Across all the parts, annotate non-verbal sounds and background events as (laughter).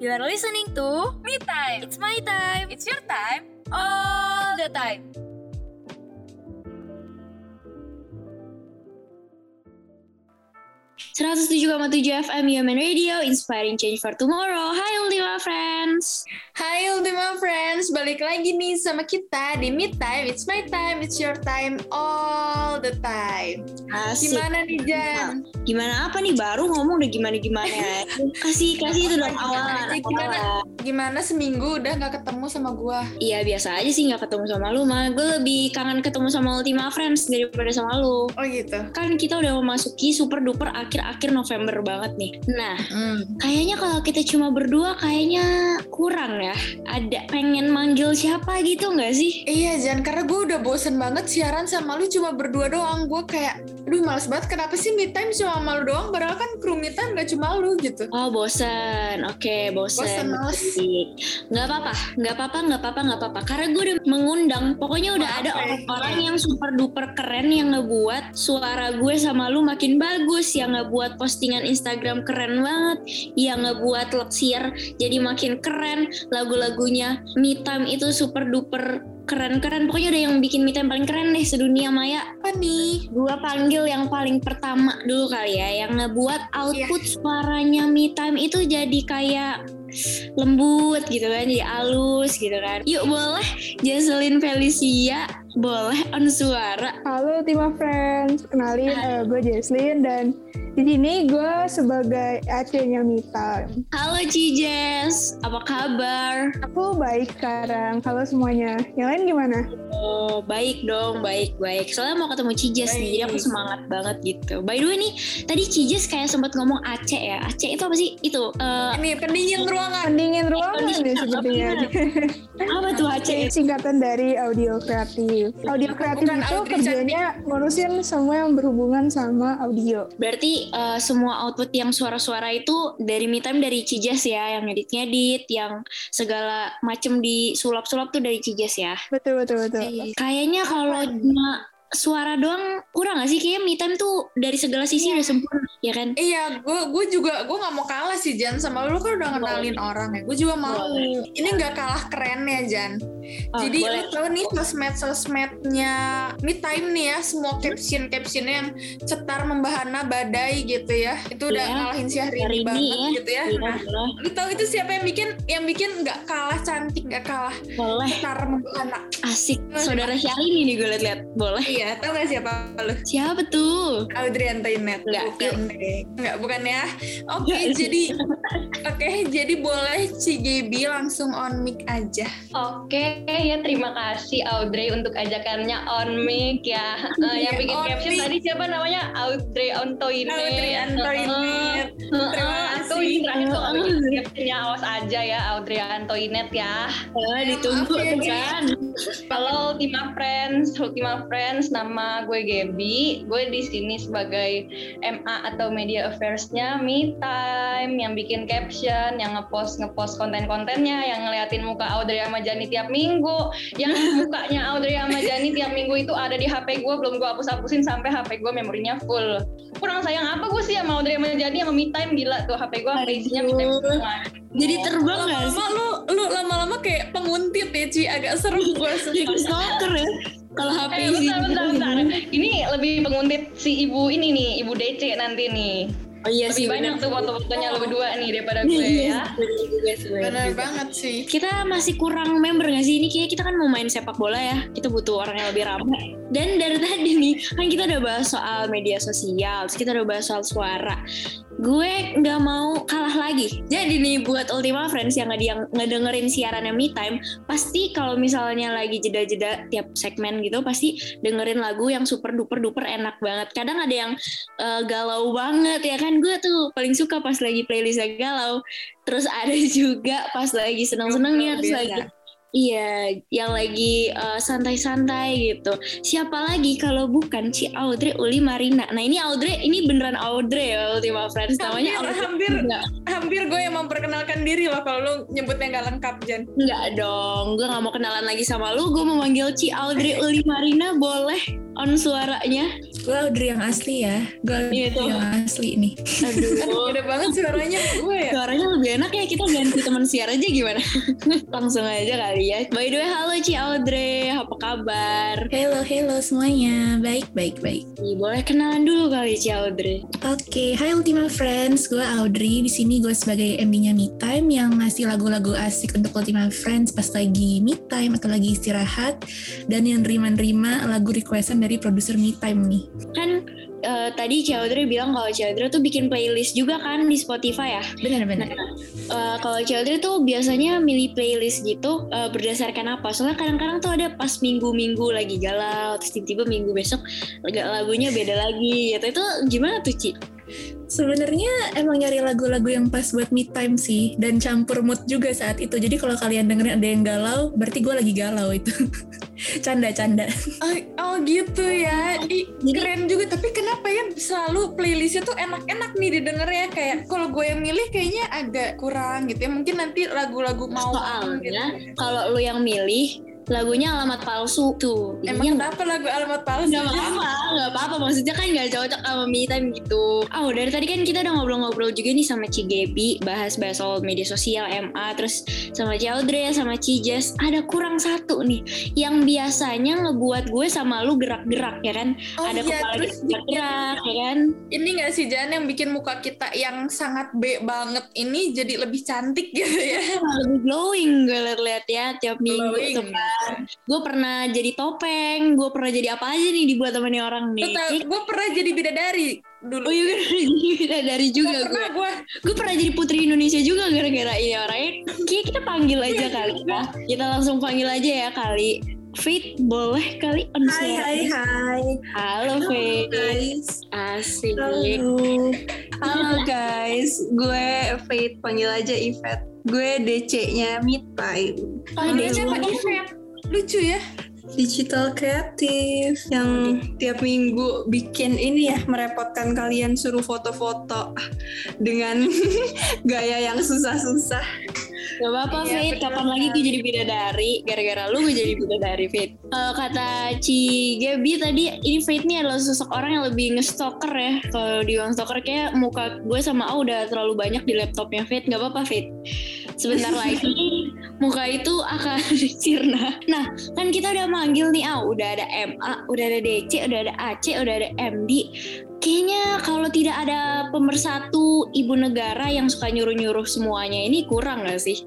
You are listening to Me time. It's My Time. It's your time. all the time. Tujuh FM Human Radio, inspiring change for tomorrow. Hai Ultima Friends. Hai Ultima Friends, balik lagi nih sama kita di Me Time. It's my time, it's your time, all the time. Asik. Gimana nih Jan? Gimana apa nih baru ngomong udah gimana gimana. (laughs) kasih kasih itu dong awal. Gimana? Gimana seminggu udah nggak ketemu sama gua? Iya biasa aja sih nggak ketemu sama lu mah. Gue lebih kangen ketemu sama Ultima Friends daripada sama lu. Oh gitu. Kan kita udah memasuki super duper akhir-akhir November banget nih. Nah, Hmm. Kayaknya kalau kita cuma berdua kayaknya kurang ya. Ada pengen manggil siapa gitu nggak sih? Iya Jan, karena gue udah bosen banget siaran sama lu cuma berdua doang. Gue kayak, aduh males banget. Kenapa sih me time cuma sama lu doang? Padahal kan kru me time gak cuma lu gitu. Oh bosen, oke bosen. Bosen, males. Baik. Nggak apa-apa, nggak apa-apa, nggak apa-apa, nggak apa-apa. Karena gue udah mengundang. Pokoknya udah Maaf ada ya. orang-orang yang super duper keren yang ngebuat suara gue sama lu makin bagus, yang ngebuat postingan Instagram keren banget, yang ngebuat leksier jadi makin keren. Lagu-lagunya Me Time itu super duper keren-keren. Pokoknya udah yang bikin Me Time paling keren deh sedunia maya. Apa nih? Gua panggil yang paling pertama dulu kali ya, yang ngebuat output suaranya Me Time itu jadi kayak lembut gitu kan, jadi halus gitu kan. Yuk boleh Jesselyn Felicia, boleh on suara. Halo Ultima Friends, kenalin eh, gue Jesslyn dan di sini gue sebagai AC-nya Mita. Halo Cijes, apa kabar? Aku baik sekarang, halo semuanya. Yang lain gimana? Oh baik dong, baik baik. Soalnya mau ketemu Cijes nih, jadi aku semangat banget gitu. By the way nih, tadi Cijes kayak sempat ngomong Aceh ya. Aceh itu apa sih? Itu eh, Ini pendingin ruangan. Pendingin ruangan Kondisi- deh sepertinya. (laughs) apa tuh Aceh? Ini singkatan dari audio kreatif. Audio kreatif Bukan itu kerjanya ngurusin semua yang berhubungan sama audio. Berarti eh, semua output yang suara-suara itu dari me time dari Cijas ya, yang edit-ngedit, yang segala macem di sulap-sulap tuh dari Cijas ya. Betul betul betul. Kayaknya kalau cuma suara doang kurang gak sih? Kayaknya me time tuh dari segala sisi udah sempurna, ya kan? Iya, gue gue juga gue nggak mau kalah sih Jan sama lu kan udah kenalin orang ya. Gue juga mau. Ini nggak kalah keren ya Jan. Oh, Jadi boleh. lu tahu nih sosmed sosmednya Me Time nih ya semua caption captionnya yang cetar membahana badai gitu ya. Itu udah Iya. ngalahin si Hari Hari ini banget ya. gitu ya. Iya, Nah, lu tahu itu siapa yang bikin? Yang bikin nggak kalah cantik, nggak kalah Boleh. cetar membahana. Asik. Saudara Syahrini nih gue liat-liat. Boleh. Iya, tahu gak siapa lu? Siapa tuh? Audrey Antoinette. Nggak, bukan deh. Nggak, bukan ya. Oke, Nggak. jadi oke, jadi boleh si Gaby langsung on mic aja. Oke, ya terima kasih Audrey untuk ajakannya on mic ya. (laughs) Eh, yang bikin on caption mic. tadi siapa namanya? Audrey Antoinette. Audrey Antoinette. Heeh, Terima heeh. kasih. Tuh ini terakhir tuh bikin captionnya awas aja ya Audrey Antoinette ya. Ah, ditunggu ya, Gi. kan. Halo Ultima Friends, Ultima Friends, nama gue Gaby. Gue di sini sebagai MA atau Media Affairs-nya Me Time, yang bikin caption, yang ngepost ngepost konten-kontennya, yang ngeliatin muka Audrey sama Jani tiap minggu, yang mukanya Audrey sama Jani tiap minggu itu ada di HP gue, belum gue hapus-hapusin sampai HP gue memorinya full. Kurang sayang apa gue sih sama Audrey sama Jani sama Me Time gila tuh HP gue sampai isinya Me Time semua. Jadi terbang gak sih? Lama-lama lu lu lama-lama kayak penguntit ya Ci, agak serem gue (laughs) Jadi stalker ya. Kalau HP Eh, sih. bentar, bentar, bentar. Ini lebih penguntit si ibu ini nih, ibu DC nanti nih. Oh iya sih. Lebih banyak bener. tuh foto-fotonya lu berdua nih daripada gue Iya, ya. bener juga sih, bener Bener juga. banget sih. kita masih kurang member gak sih ini kayak kita kan mau main sepak bola ya kita butuh orang yang lebih ramai dan dari tadi nih kan kita udah bahas soal media sosial terus kita udah bahas soal suara gue nggak mau kalah lagi. Jadi nih buat Ultima Friends yang nggak yang ngedengerin siarannya Me Time pasti kalau misalnya lagi jeda-jeda tiap segmen gitu pasti dengerin lagu yang super duper duper enak banget. Kadang ada yang eh, galau banget ya kan? Gue tuh paling suka pas lagi playlistnya galau. Terus ada (laughs) juga pas lagi seneng-senengnya terus lagi Iya, yang lagi eh, santai-santai gitu. Siapa lagi kalau bukan si Audrey Uli Marina. Nah ini Audrey, ini beneran Audrey ya Ultima Friends. Namanya Hampir, Audrey. hampir. Enggak, Hampir gue yang memperkenalkan diri loh kalau lu nyebutnya nggak lengkap Jan. enggak dong, gue gak mau kenalan lagi sama lu. Gue mau manggil Ci Audrey Uli Marina, boleh on suaranya. Gue Audrey yang asli ya. Gue Iya, tuh. yang asli nih. Aduh, (laughs) Beda banget suaranya gue ya. suaranya lebih enak ya kita ganti teman siar aja gimana? (laughs) Langsung aja kali ya. By the way, halo Ci Audrey, apa kabar? Halo, halo semuanya. Baik, baik, baik. Boleh kenalan dulu kali Ci Audrey. Oke, hai Ultima Friends. Gue Audrey. Di sini gue sebagai MD-nya Me Time yang ngasih lagu-lagu asik untuk Ultima Friends pas lagi Me Time atau lagi istirahat dan yang nerima-nerima lagu requestan dari produser Me Time nih. Kan eh, tadi Ci Audrey bilang kalau Ci Audrey tuh bikin playlist juga kan di Spotify ya. Benar-benar. Eh, kalau Ci Audrey tuh biasanya milih playlist gitu eh, berdasarkan apa? Soalnya kadang-kadang tuh ada pas minggu-minggu lagi galau, terus tiba-tiba minggu besok lag- lagunya beda lagi gitu. Itu gimana tuh Ci? Sebenarnya emang nyari lagu-lagu yang pas buat me time sih dan campur mood juga saat itu. Jadi kalau kalian dengerin ada yang galau, berarti gue lagi galau itu. (laughs) Canda-canda. Oh, oh gitu ya. Ih, keren juga. Tapi kenapa ya selalu playlistnya tuh enak-enak nih didengar ya. Kayak kalau gue yang milih kayaknya agak kurang gitu ya. Mungkin nanti lagu-lagu mau gitu. Soalnya kalau lu yang milih lagunya alamat palsu tuh. Emang Jadinya kenapa lagu alamat palsu? Gak apa-apa, gak apa-apa. Maksudnya kan gak cocok sama me time gitu. Oh, dari tadi kan kita udah ngobrol-ngobrol juga nih sama Ci Gebi, bahas-bahas soal media sosial, MA, terus sama Ci Audrey, sama Ci Jess. Ada kurang satu nih, yang biasanya ngebuat gue sama lu gerak-gerak, ya kan? Oh Ada iya, kepala terus kita gerak, ya kan? ini gak sih Jan yang bikin muka kita yang sangat B banget ini jadi lebih cantik gitu ya? Lebih glowing gue liat-liat ya tiap minggu Glowing. tuh kan. Gue pernah jadi topeng, gue pernah jadi apa aja nih dibuat sama nih orang nih. Gue pernah jadi bidadari dulu. Oh iya gue pernah jadi dari juga gue. pernah gue. gue pernah jadi putri Indonesia juga gara-gara ini orangnya Kayaknya kita panggil aja kali ya kita langsung panggil aja ya kali Fit boleh kali on Hai, hai, hai. halo Fit guys. asik Halo. Halo guys, gue Faith panggil aja Ivet. Gue DC-nya Me Time. Panggilnya siapa Ivet? Lucu ya. Digital kreatif yang tiap minggu bikin ini ya merepotkan kalian suruh foto-foto dengan (laughs) gaya yang susah-susah. Gak apa-apa Iya, Fit, kapan lagi gue jadi bidadari? Gara-gara lu gue jadi bidadari Fit. Kalau kata Ci Gaby tadi Ini Fit nih adalah sosok orang yang lebih nge-stalker ya. Kalau di Bang Stalker kayak muka gue sama A udah terlalu banyak di laptopnya Fit. Gak apa-apa Fit Sebentar lagi muka itu akan (laughs) sirna Nah kan kita udah manggil nih A Udah ada MA, udah ada DC, udah ada AC, udah ada MD Kayaknya kalau tidak ada pemersatu ibu negara yang suka nyuruh-nyuruh semuanya ini kurang gak sih?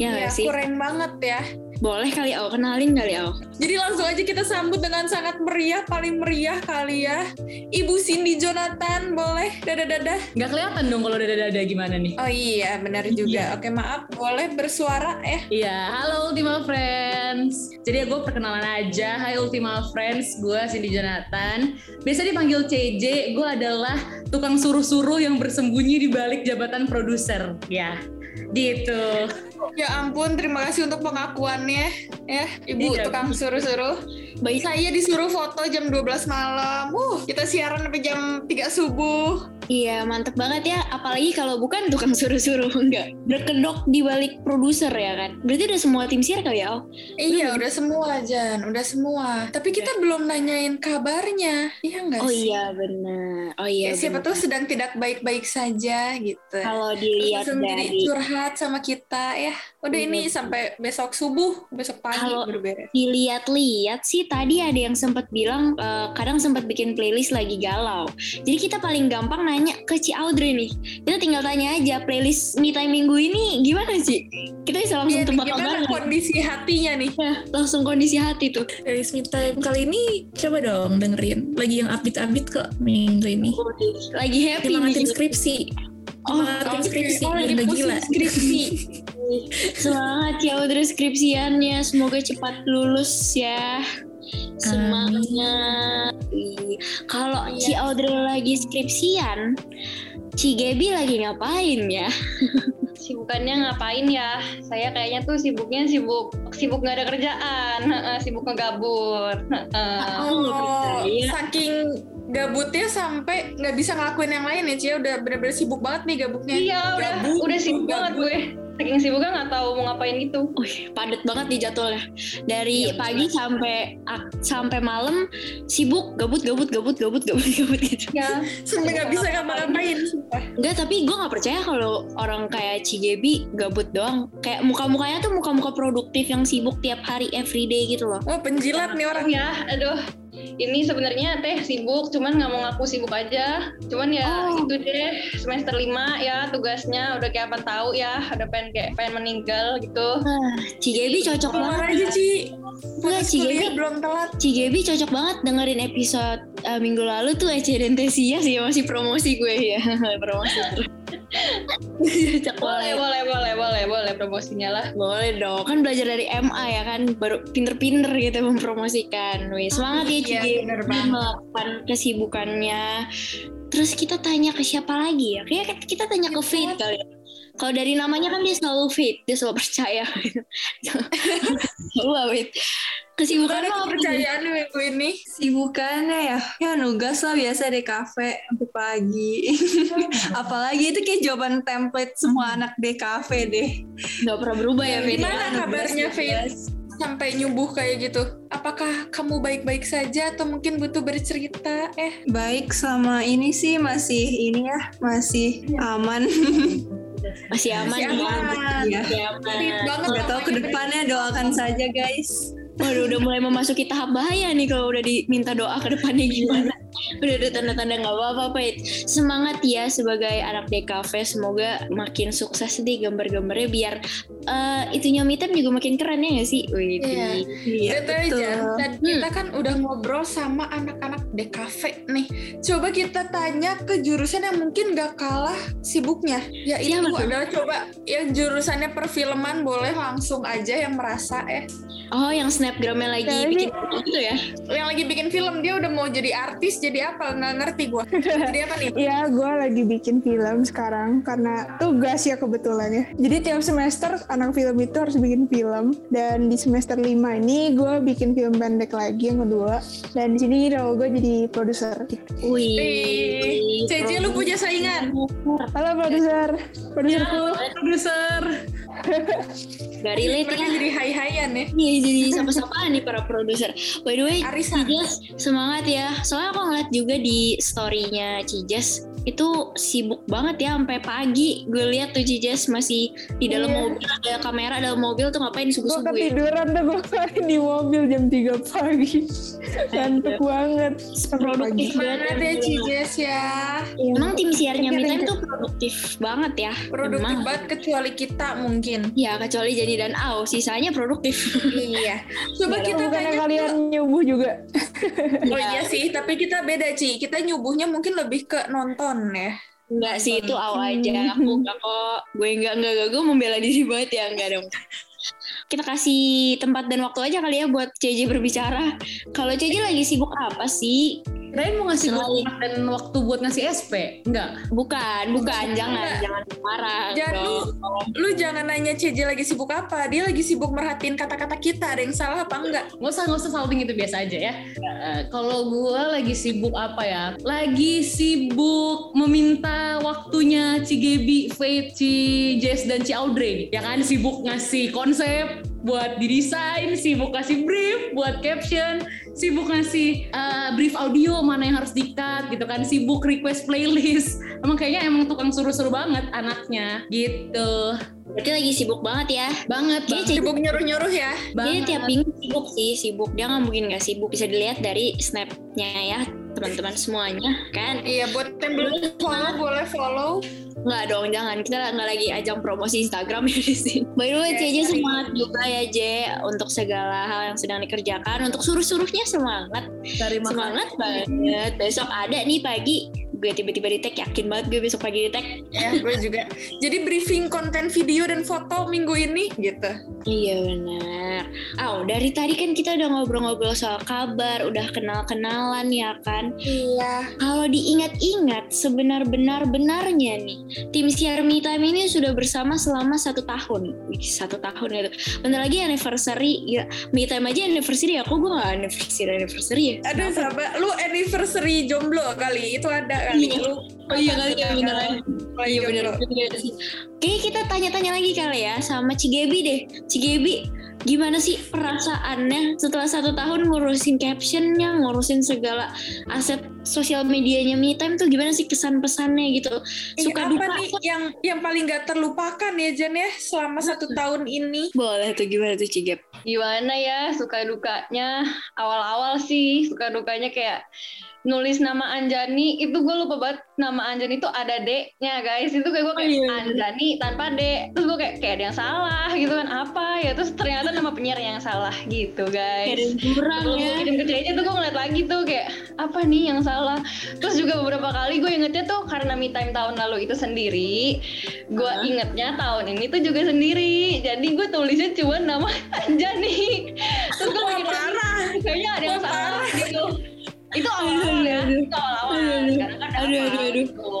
Ya Ya, gak sih? keren banet ya. Boleh kali Au, kenalin kali Au. Jadi langsung aja kita sambut dengan sangat meriah, paling meriah kali ya. Ibu Cindy Jonathan, boleh? Dadah-dadah. Nggak kelihatan dong kalau dada-dada gimana nih. Oh iya, benar juga. Oke, maaf. Boleh bersuara ya? Iya, halo Ultima Friends. Jadi gue perkenalan aja. Hai Ultima Friends, gue Cindy Jonathan. Biasa dipanggil CJ, gue adalah tukang suruh-suruh yang bersembunyi di balik jabatan produser. Ya, gitu. Ya ampun, terima kasih untuk pengakuannya ya, Ibu Iya. tukang suruh-suruh. Baik, Saya disuruh foto jam 12 malam. Uh, kita siaran sampai jam 3 subuh. Iya mantep banget ya. Apalagi kalau bukan tukang suruh-suruh enggak. Berkedok di balik produser ya kan. Berarti udah semua tim siar kali ya Au? Iya, udah semua, Jan. Udah semua. Tapi kita belum nanyain kabarnya. Iya nggak Oh sih? iya benar. Oh iya Ya, siapa tuh sedang tidak baik-baik saja gitu. Kalau dilihat dari curhat sama kita ya. Udah ini sampai besok subuh, besok pagi Kalau- baru beres. dilihat-lihat sih tadi ada yang sempat bilang eh, kadang sempat bikin playlist lagi galau. Jadi kita paling gampang nanya ke Ci Audrey nih. Kita tinggal tanya aja playlist me time minggu ini gimana sih? Kita bisa langsung Iya, nih, tebak gimana banget. kondisi hatinya nih? Ya, langsung kondisi hati tuh. Dari Me Time kali ini coba dong dengerin. Lagi yang update-update kok minggu ini. Lagi happy Semangatin nih. skripsi. Oh, oke. skripsi. Oh, pusing gila. skripsi. (laughs) Semangat ya Audrey skripsiannya. Semoga cepat lulus ya. Semangat. Kalau Iya. Ci Audrey lagi skripsian, Ci Gaby lagi ngapain ya? (laughs) Sibukannya ngapain ya? Saya kayaknya tuh sibuknya sibuk sibuk nggak ada kerjaan, Heeh, sibuk nggak Oh, percaya. saking gabutnya sampai nggak bisa ngelakuin yang lain ya Cia udah bener-bener sibuk banget nih gabutnya Iya, udah Gabut, udah sibuk gabut. banget gue. Saking sibuknya nggak tahu mau ngapain gitu. Wih, padet banget di jadwalnya. Dari Iya, pagi sampai ak- sampai malam sibuk, gabut, gabut, gabut, gabut, gabut, (laughs) gabut gitu. Ya, Sampai nggak bisa ngapa-ngapain. Enggak, tapi gue nggak percaya kalau orang kayak Cigebi gabut doang. Kayak muka-mukanya tuh muka-muka produktif yang sibuk tiap hari, everyday gitu loh. Oh penjilat nih orang. ya, aduh. Ini sebenarnya teh sibuk, cuman nggak mau ngaku sibuk aja. Cuman ya Oh. itu deh semester 5 ya tugasnya udah kayak apa tahu ya, udah pengen kayak pengen meninggal gitu. Cigebi cocok Keluar banget. aja Ci. Enggak, Cigebi belum telat. Cigebi cocok banget dengerin episode uh, minggu lalu tuh Ece dan Tesia sih masih promosi gue ya (laughs) promosi Boleh, boleh, boleh, boleh, boleh promosinya lah. Boleh dong, kan belajar dari MA ya kan, baru pinter-pinter gitu mempromosikan. Wih, semangat ya Iya, bener banget. melakukan kesibukannya. Terus kita tanya ke siapa lagi ya? Kayak kita tanya ke Fit kali ya. Kalau dari namanya kan dia selalu fit, dia selalu percaya. Wah, Fit. Kesibukan apa? kepercayaan lu minggu ini? Sibukannya ya, ya nugas lah biasa di kafe sampai pagi. (laughs) Apalagi itu kayak jawaban template semua anak di kafe deh. Gak pernah berubah ya, Fit. Gimana kabarnya Nugas, Fit? Sampai nyubuh kayak gitu. Apakah kamu baik-baik saja atau mungkin butuh bercerita? Eh, Baik sama ini sih masih ini ya, masih aman. (laughs) Masih aman Masih ya. aman. ya. Masih aman. Fit banget. Gak tahu ke depannya doakan saja guys. Waduh, udah mulai memasuki tahap bahaya nih kalau udah diminta doa ke depannya gimana. Udah ada tanda-tanda nggak apa-apa, Pait. Semangat ya sebagai anak DKV. Semoga makin sukses deh gambar-gambarnya biar eh, itunya Mitem juga makin keren ya nggak sih? Wih, Iya. Iya Betul aja. Dan kita kan udah ngobrol sama anak-anak DKV nih. Coba kita tanya ke jurusan yang mungkin gak kalah sibuknya. Yaitu Siapa tuh? adalah coba yang jurusannya perfilman boleh langsung aja yang merasa eh. Oh, yang snapgramnya lagi Kayaknya bikin gitu ya? Yang lagi bikin film dia udah mau jadi artis jadi apa nggak ngerti gua. (laughs) jadi apa nih? Iya, gue lagi bikin film sekarang karena tugas ya kebetulan ya. Jadi tiap semester anak film itu harus bikin film dan di semester 5 ini gue bikin film pendek lagi yang kedua dan di sini role gue jadi produser. Wih. CJ lu punya saingan. Halo produser, produserku. Produser. Gak relate ya. jadi hai-haian ya. Iya jadi sapa-sapaan nih para produser. By the way, Arisan. Semangat ya. Soalnya aku ngeliat juga di story-nya Cijas itu sibuk banget ya sampai pagi. Gue lihat tuh Cijas masih di dalam Iya. mobil ada kamera dalam mobil tuh ngapain Gue subuh-subuh ya. ketiduran tuh gue di mobil jam 3 pagi. (laughs) Ngantuk banget. Sampai Produktif banget ya Cijes ya. Iya. Emang tim siarnya Mitan you. tuh produktif banget ya. Produktif Emang. banget kecuali kita mungkin. Ya kecuali Jadi dan Au, sisanya produktif. iya. Coba kita tanya kalian nyubuh juga. Oh iya sih, tapi kita beda Ci. Kita nyubuhnya mungkin lebih ke nonton ya. Enggak sih, itu Au aja. Aku enggak kok. Gue enggak, enggak, enggak. Gue membela diri banget ya. Enggak dong. Kita kasih tempat dan waktu aja kali ya buat CJ berbicara. Kalau CJ lagi sibuk apa sih? Kalian mau ngasih Selain- tempat dan waktu buat ngasih SP? Enggak. Bukan, bukan, jangan, Enggak. jangan marah. Jangan lu, lu jangan nanya CJ lagi sibuk apa. Dia lagi sibuk merhatiin kata-kata kita. Ada yang salah apa enggak? Nggak usah, nggak usah salting itu biasa aja ya. Eh, kalau gue lagi sibuk apa ya? Lagi sibuk meminta waktunya Cigebi, Faith, Ci Jess, dan Ci Audrey. Ya kan sibuk ngasih konsep buat didesain, sibuk kasih brief buat caption, sibuk ngasih eh, brief audio mana yang harus di-cut gitu kan, sibuk request playlist. (laughs) Emang kayaknya emang tukang suruh-suruh banget anaknya gitu. Berarti lagi sibuk banget ya. Banget, banget. Sibuk nyuruh-nyuruh ya. Dia banget. tiap minggu sibuk sih, sibuk. Dia nggak mungkin nggak sibuk. Bisa dilihat dari snapnya ya, teman-teman semuanya kan. Iya, buat yang belum follow boleh follow. Nggak dong, jangan. Kita nggak lagi ajang promosi Instagram (laughs) ya di sini. By the way, Oke, CJ sorry. semangat juga ya, J. Untuk segala hal yang sedang dikerjakan. Untuk suruh-suruhnya semangat. Terima kasih. Semangat banget. Besok ada nih pagi. Gue tiba-tiba di tag, yakin banget gue besok pagi di tag. Ya, gue (laughs) juga. Jadi briefing konten video dan foto minggu ini gitu. Iya benar. Oh, dari tadi kan kita udah ngobrol-ngobrol soal kabar, udah kenal-kenalan ya kan. Iya. Kalau diingat-ingat, sebenar-benar benarnya nih, tim siar Me Time ini sudah bersama selama satu tahun. Wih, satu tahun itu. Bentar lagi anniversary, ya, Me Time aja anniversary, aku gue gak anniversary anniversary ya. Aduh, sahabat, lu anniversary jomblo kali. Itu ada kali Iya. Oh iya kali ya beneran. Lagi Iya bener juga sih. Kayaknya kita tanya-tanya lagi kali ya sama Cigebi deh. Cigebi, gimana sih perasaannya setelah satu tahun ngurusin captionnya, ngurusin segala aset sosial medianya Me Time tuh gimana sih kesan-pesannya gitu? Eh, Suka apa duka nih yang yang paling gak terlupakan ya Jan ya selama satu tahun ini? boleh tuh gimana tuh Cigep? gimana ya suka dukanya awal-awal sih suka dukanya kayak nulis nama Anjani itu gue lupa banget nama Anjani itu ada D-nya guys. Itu kayak gue kayak Oh, iya. Anjani tanpa D. Terus gue kayak kayak ada yang salah gitu kan apa ya? Terus ternyata nama penyiar yang salah gitu guys. Yang kurang ya. kirim ke Cece tuh gue ngeliat lagi tuh kayak apa nih yang salah? Terus juga beberapa kali gue ingetnya tuh karena me time tahun lalu itu sendiri gue Hah? ingetnya tahun ini tuh juga sendiri. Jadi gue tulisnya cuma nama (laughs) Anjani. Terus gue mikir kayaknya ada yang salah gitu itu awal-awal ya itu awal-awal Aduh, sekarang kan aduh, aduh, aduh. gitu.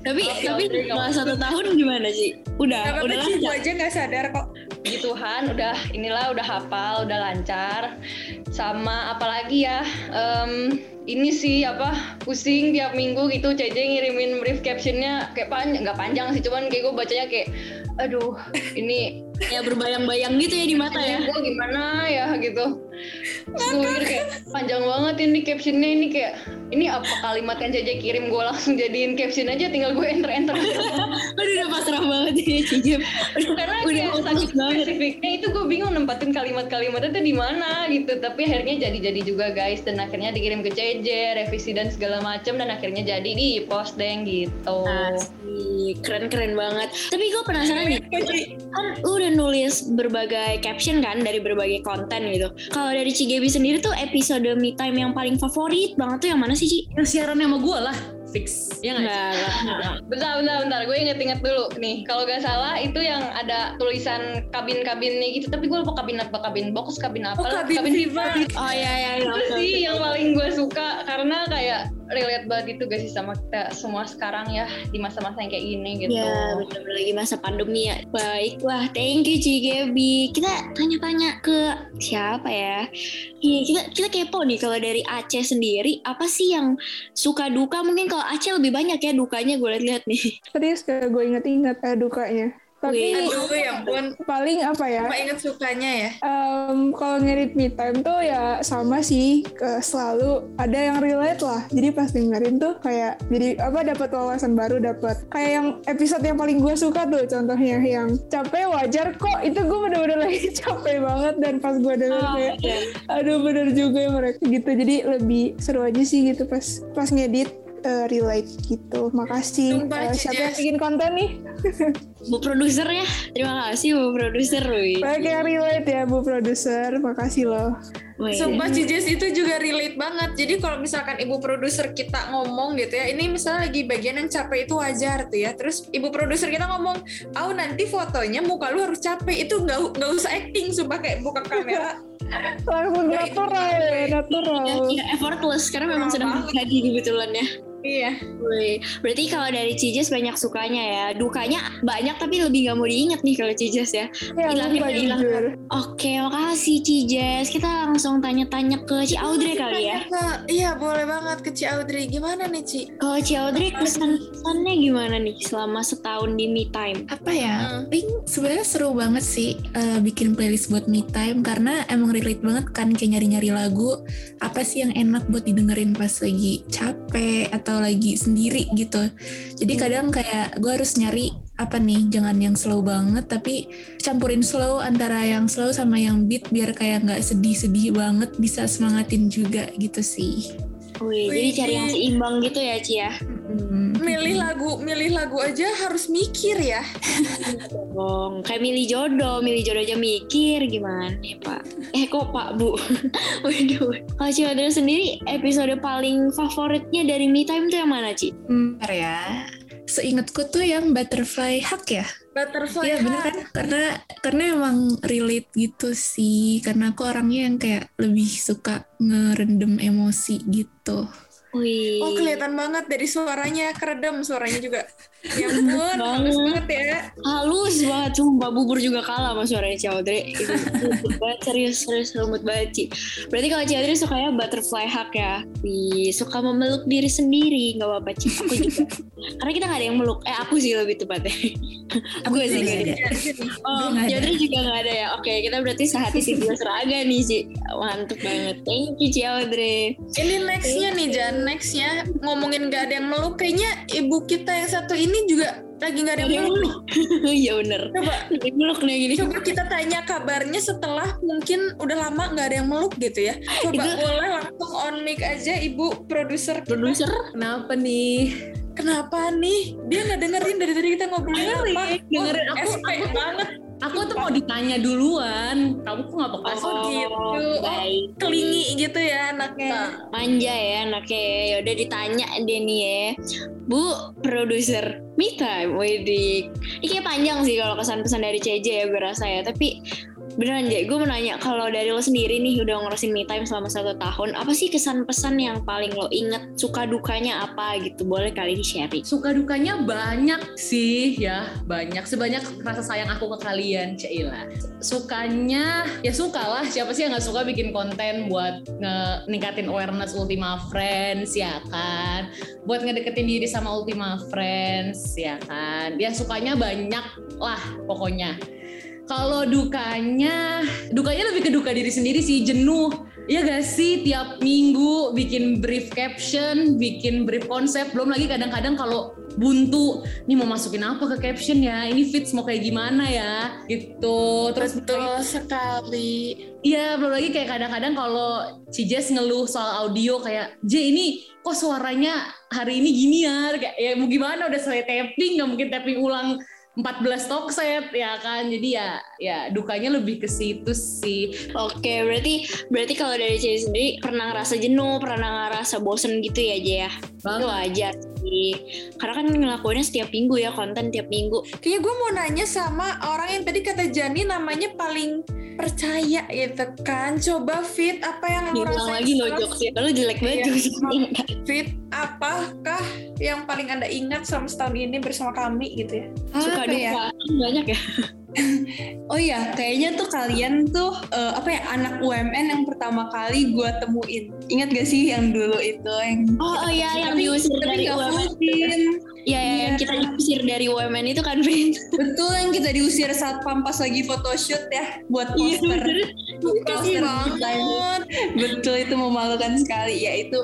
Tapi tapi setelah satu tahun gimana sih? Udah, udah apa-apa sih, gue lancar. aja gak sadar kok. Puji Tuhan udah inilah udah hafal udah lancar sama apalagi ya em, ini sih apa pusing tiap minggu gitu CJ ngirimin brief captionnya kayak panjang nggak panjang sih cuman kayak gue bacanya kayak aduh ini Ya berbayang-bayang gitu ya di mata ya. gue gimana ya gitu gue mikir kayak panjang banget ini captionnya ini kayak ini apa kalimat yang JJ kirim gue langsung jadiin caption aja tinggal gue enter enter (laughs) Aduh udah pasrah banget ya. Aduh, karena udah kayak banget. spesifiknya itu gue bingung nempatin kalimat-kalimatnya tuh di mana gitu tapi akhirnya jadi-jadi juga guys dan akhirnya dikirim ke CJ revisi dan segala macem dan akhirnya jadi di post deng gitu Asik, keren-keren banget. Tapi gue penasaran nih, (laughs) kan lu udah nulis berbagai caption kan dari berbagai konten gitu. Kalau dari Cigebi sendiri tuh episode Me Time yang paling favorit banget tuh yang mana sih Ci? Yang siarannya sama gue lah, fix. Ya nggak? Bentar bentar bentar gue inget-inget dulu nih kalau gak salah itu yang ada tulisan kabin-kabinnya gitu tapi gue lupa kabin apa kabin box kabin apa Oh, lah. kabin fever Oh iya iya iya. itu sih yang paling gue suka karena kayak relate banget itu gak sih sama kita semua sekarang ya di masa-masa yang kayak gini gitu. Ya bener-bener lagi masa pandemi ya. Baiklah thank you Cigebi Kita tanya-tanya ke siapa ya? Iya kita, kita kepo nih kalau dari Aceh sendiri Apa sih yang suka duka? Mungkin kalau Aceh lebih banyak ya dukanya gue lihat-lihat nih. Serius kayak gue inget-inget eh, dukanya. Tapi Aduh ya ampun, paling apa ya? cuma inget sukanya ya. Em, kalau ngedit me time tuh ya sama sih ke selalu ada yang relate lah jadi pas dengerin tuh kayak jadi apa dapat wawasan baru dapat kayak yang episode yang paling gue suka tuh contohnya yang capek wajar kok itu gue bener-bener lagi (laughs) capek banget dan pas gue denger Oh, kayak iya. aduh bener juga ya mereka gitu jadi lebih seru aja sih gitu pas pas ngedit eh, relate gitu makasih Sumpah, Eh, siapa yang Cijes. bikin konten nih Bu produser ya Terima kasih Bu produser banyak yang relate ya bu produser makasih loh Wih. Sumpah Cijes itu juga relate banget. Jadi kalau misalkan ibu produser kita ngomong gitu ya, ini misalnya lagi bagian yang capek itu wajar tuh ya. Terus ibu produser kita ngomong, "Au nanti fotonya muka lu harus capek." Itu nggak nggak usah acting, sumpah kayak buka kamera. langsung Ya, natural ya natural Ya, ya, effortless karena memang Kurang sedang kebetulan ya. Iya. Wih, berarti kalau dari Cijes banyak sukanya ya, dukanya banyak tapi lebih nggak mau diingat nih kalau Cijes ya. ya Hilang, lupa hilang. Oke, makasih Cijes. Kita langsung tanya-tanya ke Ci Audrey kali ya. Iya boleh banget ke Ci Audrey. Gimana nih Ci? Kalau Ci Audrey kesan-kesannya gimana nih selama setahun di Me Time? apa ya Hmm. paling sebenarnya seru banget sih eh, bikin playlist buat me time karena emang relate banget kan kayak nyari-nyari lagu apa sih yang enak buat didengerin pas lagi capek atau lagi sendiri gitu. Jadi kadang kayak gue harus nyari apa nih jangan yang slow banget tapi campurin slow antara yang slow sama yang beat biar kayak nggak sedih-sedih banget bisa semangatin juga gitu sih Wih, jadi cari yang seimbang gitu ya Ci ya. Hmm. Milih lagu, milih lagu aja harus mikir ya. Bong, kayak milih jodoh, milih jodoh aja mikir gimana nih Pak? Eh kok Pak Bu? (laughs) Waduh. Kalau Ci Audrey sendiri episode paling favoritnya dari Me Time tuh yang mana Ci? Bentar ya seingatku tuh yang butterfly hug ya Butterfly Iya bener kan? Karena karena emang relate gitu sih. Karena aku orangnya yang kayak lebih suka ngerendam emosi gitu. Wih. Oh kelihatan banget dari suaranya keredam suaranya juga. Ya ampun, Banget. bagus banget ya. halus banget sumpah bubur juga kalah sama suaranya Ciaudre banget serius serius lembut banget Ci. Berarti kalau Ciaudre sukanya butterfly hug ya? Wih, suka memeluk diri sendiri nggak apa-apa Ci. Aku juga. Karena kita nggak ada yang meluk. Eh aku sih lebih tepatnya. Gue sih nggak ada. oh ada. Ciaudre juga nggak ada ya? Oke kita berarti sehati sih dua seraga nih Ci. Mantep banget. Thank you Ciaudre Ini nextnya nih Jan, nextnya ngomongin gak ada yang meluk, kayaknya ibu kita yang satu ini juga lagi gak ada yang meluk. (laughs) iya bener Coba meluk nih gini coba kita tanya kabarnya setelah mungkin udah lama nggak ada yang meluk gitu ya. Coba Itu- boleh langsung on mic aja ibu produser. produser Kenapa nih? Kenapa nih? Dia nggak dengerin dari tadi kita ngobrolin Dengerin, apa? dengerin. Wah, Aku- SP banget. Aku tuh mau ditanya duluan. Kamu kok nggak peka sih? Oh, gitu. Oh, baik. Kelingi gitu ya anaknya. manja ya anaknya ya yaudah ditanya deh nih ya Bu produser me time Wedik ini kayak panjang sih kalau kesan-pesan dari CJ ya gue rasa ya tapi beneran Jay, gue mau nanya kalau dari lo sendiri nih udah ngurusin me time selama satu tahun apa sih kesan-pesan yang paling lo inget suka dukanya apa gitu boleh kali ini sharing Suka dukanya banyak sih ya, banyak. Sebanyak rasa sayang aku ke kalian, Cila. Sukanya, ya suka lah. Siapa sih yang nggak suka bikin konten buat nge- ningkatin awareness Ultima Friends, ya kan? Buat ngedeketin diri sama Ultima Friends, ya kan? Ya sukanya banyak lah pokoknya. Kalau dukanya, dukanya lebih ke duka diri sendiri sih, jenuh. Iya gak sih tiap minggu bikin brief caption, bikin brief konsep, belum lagi kadang-kadang kalau buntu, nih mau masukin apa ke caption ya, ini fits mau kayak gimana ya, gitu. Terus Betul sekali. Iya, belum lagi kayak kadang-kadang kalau Cijes ngeluh soal audio kayak, J ini kok suaranya hari ini gini ya, kayak ya mau gimana udah selesai tapping, nggak mungkin tapping ulang 14 talk set ya kan, jadi ya ya dukanya lebih ke situ sih. Oke, berarti berarti kalau dari CJ sendiri pernah ngerasa jenuh, pernah ngerasa bosen gitu ya, Jay ya? Itu Banget. wajar sih. Karena kan ngelakuinnya setiap minggu ya, konten tiap minggu. Kayaknya gue mau nanya sama orang yang tadi kata Jani namanya paling percaya gitu kan. Coba fit apa yang lu Diulang rasain lagi lo setelah jokesnya, lu jelek banget Iya. Fit, apakah yang paling anda ingat selama setahun ini bersama kami gitu ya? Suka Apa ya? duka, banyak ya. (laughs) Oh iya, kayaknya tuh kalian tuh eh, apa ya anak UMN yang pertama kali gue temuin. Ingat gak sih yang dulu itu yang Oh, oh iya, yang diusir tapi dari UMN. Iya, iya, yang Iya. kita diusir dari UMN itu kan, Vin. (laughs) Betul yang kita diusir saat pampas lagi photoshoot ya buat poster. Kasih banget. Betul itu memalukan sekali. Ya itu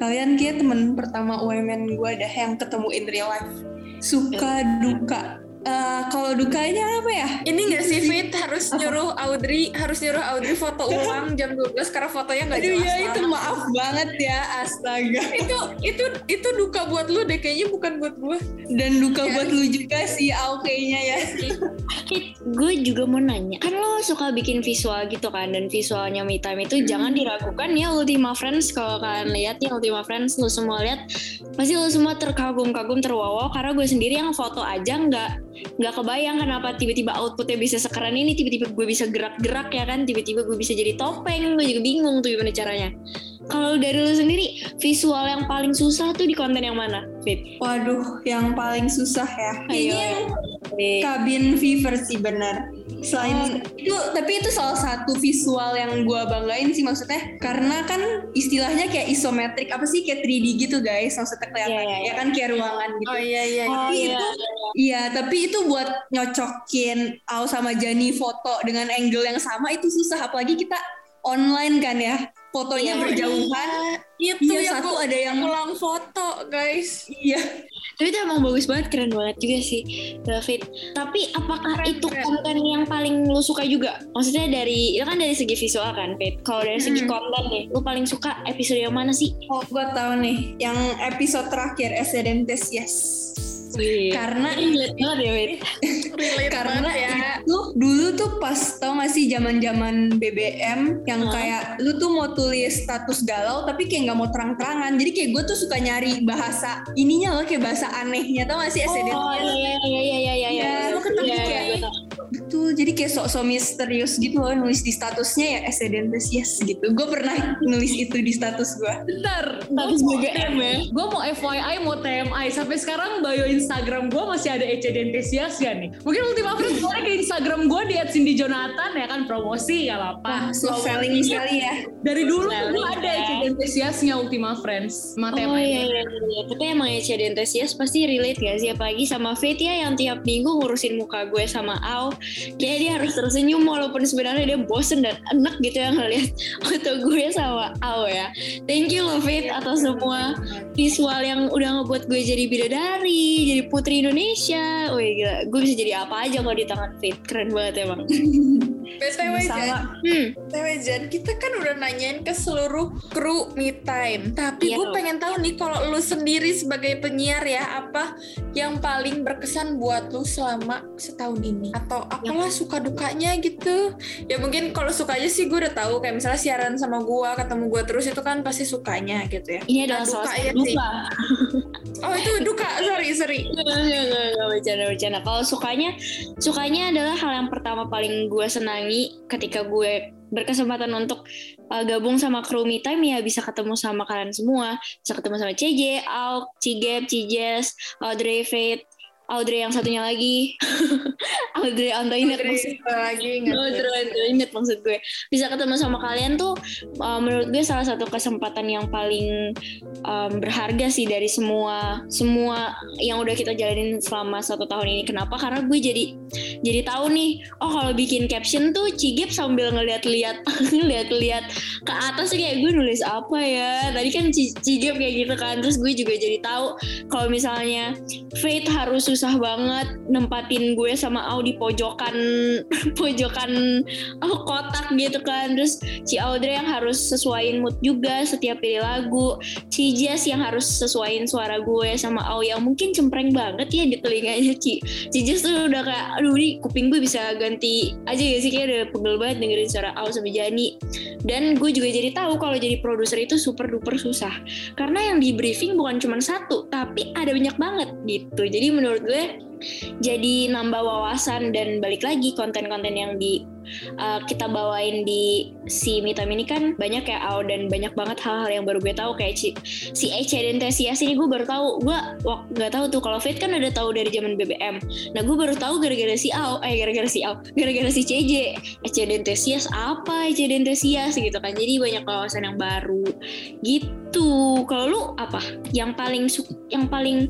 kalian kayak temen pertama UMN gue dah yang ketemu in real life. Suka duka. Eh, kalau dukanya apa ya? Ini gak sih Fit harus nyuruh Audrey harus nyuruh Audrey foto (laughs) ulang jam 12 karena fotonya nggak jelas ya itu maaf banget ya astaga. itu itu itu duka buat lu deh kayaknya bukan buat gue. Dan duka buat lu juga sih Au kayaknya ya. Fit, gue juga mau nanya. Kan lo suka bikin visual gitu kan, dan visualnya Me Time itu jangan diragukan ya Ultima Friends. Kalau kalian lihat ya Ultima Friends, lo semua lihat, pasti lo semua terkagum-kagum, terwawaw. Karena gue sendiri yang foto aja nggak nggak kebayang kenapa tiba-tiba outputnya bisa sekeren ini, tiba-tiba gue bisa gerak-gerak ya kan, tiba-tiba gue bisa jadi topeng. Gue juga bingung tuh gimana caranya. Kalau dari lo sendiri, visual yang paling susah tuh di konten yang mana, Fit? Waduh, yang paling susah ya. Ayo, Kayaknya kabin fever sih benar. Selain itu, tapi itu salah satu visual yang gua banggain sih maksudnya karena kan istilahnya kayak isometrik apa sih kayak 3D gitu guys maksudnya kelihatan Iya, iya, ya kan kayak ruangan gitu. Oh iya iya. Oh, Tapi iya. itu iya, tapi itu buat nyocokin Au sama Jani foto dengan angle yang sama itu susah apalagi kita online kan ya. Fotonya Iya. berjauhan. Itu Iya, yang satu gua ada yang ulang foto guys. Iya. Tapi itu emang bagus banget, keren banget juga sih, David. Tapi apakah Keren, itu keren. konten yang paling lu suka juga? Maksudnya dari, itu kan dari segi visual kan, Fit. Kalau dari segi Hmm. konten nih, lu paling suka episode yang mana sih? Oh, gua tahu nih yang episode terakhir Esedentes Yes. Wih. Karena Relate banget ya. (laughs) Relate karena ya. itu dulu tuh pas tau gak sih zaman zaman BBM yang Hah? kayak lu tuh mau tulis status galau tapi kayak nggak mau terang-terangan jadi kayak gue tuh suka nyari bahasa ininya loh kayak bahasa anehnya tau gak sih Oh, SDN iya, iya, iya, iya, iya, iya, iya. Iya, lu ketemu Iya, kayak- iya, gue tau. Betul jadi kayak sok-sok misterius gitu loh nulis di statusnya ya Esedentes yes gitu gue pernah nulis itu di status gue Bentar, Status gue BBM ya. Gue mau FYI, mau TMI. Sampai sekarang bio Instagram gue masih ada Ece Dentesias ya nih. Mungkin Ultima Friends (laughs) boleh ke Instagram gue di Cindy Jonathan ya kan promosi gak apa-apa. slow selling sekali ya Dari dulu gue ada ya. Ece Dentesiasnya Ultima Friends. Sama Oh TMI. iya, iya, iya. Tapi emang Ece Dentesias pasti relate gak sih? Apalagi sama Faith ya yang tiap minggu ngurusin muka gue sama Au. Kayak dia harus tersenyum walaupun sebenarnya dia bosen dan enak gitu ya ngeliat (laughs) foto gue sama Au ya. Thank you loh Faith atas semua visual yang udah ngebuat gue jadi bidadari, jadi putri Indonesia. Wih gila, gue bisa jadi apa aja kalau di tangan Faith. Keren banget emang. (laughs) BTW Jan, Hmm, BTW Jan, kita kan udah nanyain ke seluruh kru Me Time. Tapi Iya gue pengen tahu nih kalau lu sendiri sebagai penyiar ya, apa yang paling berkesan buat lu selama setahun ini? Atau apalah suka dukanya gitu? Ya mungkin kalau sukanya sih gue udah tahu kayak misalnya siaran sama gue, ketemu gue terus itu kan pasti sukanya gitu ya. ini adalah Nah, salah duka ya (laughs) sih. Oh itu duka, sorry sorry. (laughs) Enggak, enggak, enggak, enggak, bercanda, bercanda. Kalau sukanya, sukanya adalah hal yang pertama paling gue senangi ketika gue berkesempatan untuk uh, gabung sama kru Me Time ya bisa ketemu sama kalian semua. Bisa ketemu sama CJ, Al, Cigep, Cijes, Audrey, Faith, Audrey yang satunya lagi. (laughs) Audrey Antoinette Audrey, maksud lagi ingat. Audrey Antoinette maksud gue. Bisa ketemu sama kalian tuh uh, menurut gue salah satu kesempatan yang paling um, berharga sih dari semua semua yang udah kita jalanin selama satu tahun ini. Kenapa? Karena gue jadi jadi tahu nih, oh kalau bikin caption tuh Cigip sambil ngeliat-liat (laughs) ngeliat-liat ke atas kayak gue nulis apa ya. Tadi kan Ci- Cigip kayak gitu kan. Terus gue juga jadi tahu kalau misalnya Faith harus susah banget nempatin gue sama Au di pojokan (laughs) pojokan oh, kotak gitu kan. Terus si Audrey yang harus sesuaiin mood juga setiap pilih lagu. Si Jess yang harus sesuaiin suara gue sama Au yang mungkin cempreng banget ya di telinganya Ci. Si Jess tuh udah kayak aduh ini kuping gue bisa ganti aja ya sih? Kayak udah pegel banget dengerin suara Au sama Jani. Dan gue juga jadi tahu kalau jadi produser itu super duper susah. Karena yang di briefing bukan cuma satu tapi ada banyak banget gitu. Jadi menurut jadi nambah wawasan dan balik lagi konten-konten yang di uh, kita bawain di si Mitam ini kan banyak ya Au dan banyak banget hal-hal yang baru gue tahu. Kayak si, si Ece dan Tesias ini gue baru tahu gue wak- nggak tahu tuh kalau Fit kan udah tahu dari zaman BBM nah gue baru tahu gara-gara si Au eh gara-gara si Au gara-gara si CJ Ece dan Tesias apa Ece dan Tesias gitu kan. Jadi banyak wawasan yang baru. Gitu. Kalau lu apa? Yang paling yang paling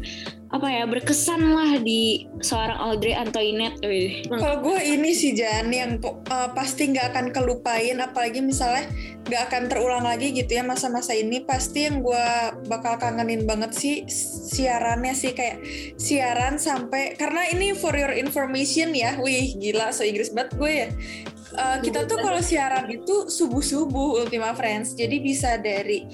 apa ya berkesan lah di seorang Audrey Antoinette. Kalau gue ini sih Jan yang uh, pasti nggak akan kelupain, apalagi misalnya nggak akan terulang lagi gitu ya masa-masa ini. Pasti yang gue bakal kangenin banget sih siarannya sih kayak siaran sampai karena ini for your information ya, wih gila so Inggris banget gue ya. Uh, kita tuh kalau siaran itu subuh-subuh Ultima Friends, jadi bisa dari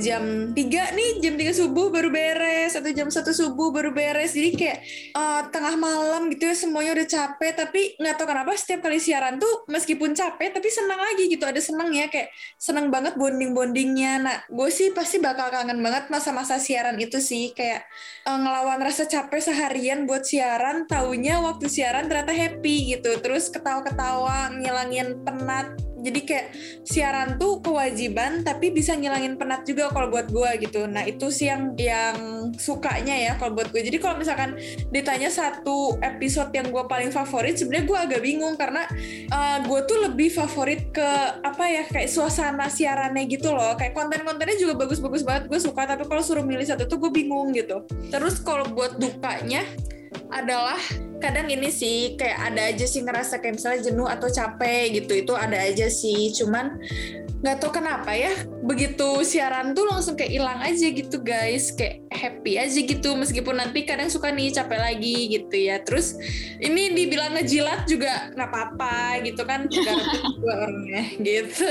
jam 3 nih, jam 3 subuh baru beres, atau jam 1 subuh baru beres, jadi kayak uh, tengah malam gitu ya semuanya udah capek. Tapi nggak tahu kenapa setiap kali siaran tuh meskipun capek tapi senang lagi gitu. Ada senang ya kayak senang banget bonding bondingnya nah gue sih pasti bakal kangen banget masa-masa siaran itu sih. Kayak uh, ngelawan rasa capek seharian buat siaran. Taunya waktu siaran ternyata happy gitu. Terus ketawa-ketawa ngilangin penat. Jadi kayak siaran tuh kewajiban tapi bisa ngilangin penat juga kalau buat gue gitu. Nah itu sih yang yang sukanya ya kalau buat gue jadi kalau misalkan ditanya satu episode yang gue paling favorit sebenarnya gue agak bingung karena uh, gue tuh lebih favorit ke apa ya kayak suasana siarannya gitu loh. Kayak konten-kontennya juga bagus-bagus banget gue suka. Tapi kalau suruh milih satu tuh gue bingung gitu. Terus kalau buat dukanya adalah kadang ini sih kayak ada aja sih ngerasa kayak misalnya jenuh atau capek gitu itu ada aja sih. Cuman nggak tahu kenapa ya begitu siaran tuh langsung kayak hilang aja gitu guys. Kayak happy aja gitu meskipun nanti kadang suka nih capek lagi gitu ya. Terus ini dibilang ngejilat juga nggak apa-apa gitu kan juga (laughs) orangnya. Gitu.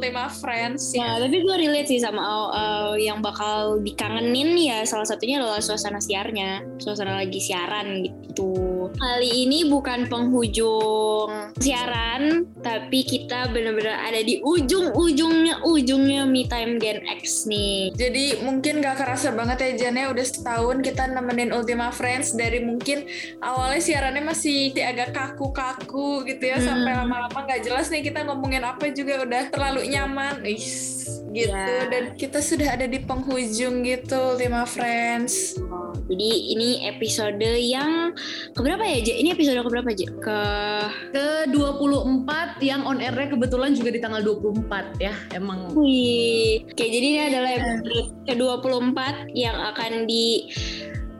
Tema friends. Ya Nah, tapi gue relate sih sama uh, yang bakal dikangenin ya salah satunya adalah suasana siarnya, suasana lagi siaran gitu. Gitu. Kali ini bukan penghujung siaran, tapi kita benar-benar ada di ujung-ujungnya ujungnya Me Time Gen X nih. Jadi mungkin gak kerasa banget ya Jan ya udah setahun kita nemenin Ultima Friends dari mungkin awalnya siarannya masih agak kaku-kaku gitu ya Hmm. sampai lama-lama gak jelas nih kita ngomongin apa juga udah terlalu nyaman. Is gitu Ya. dan kita sudah ada di penghujung gitu Ultima Friends. Jadi ini episode yang keberapa ya, Je? Ini episode keberapa, Je? Ke Ke 24 yang on air-nya kebetulan juga di tanggal 24 ya. Emang Wih, oke jadi ini adalah episode ke-24 yang akan di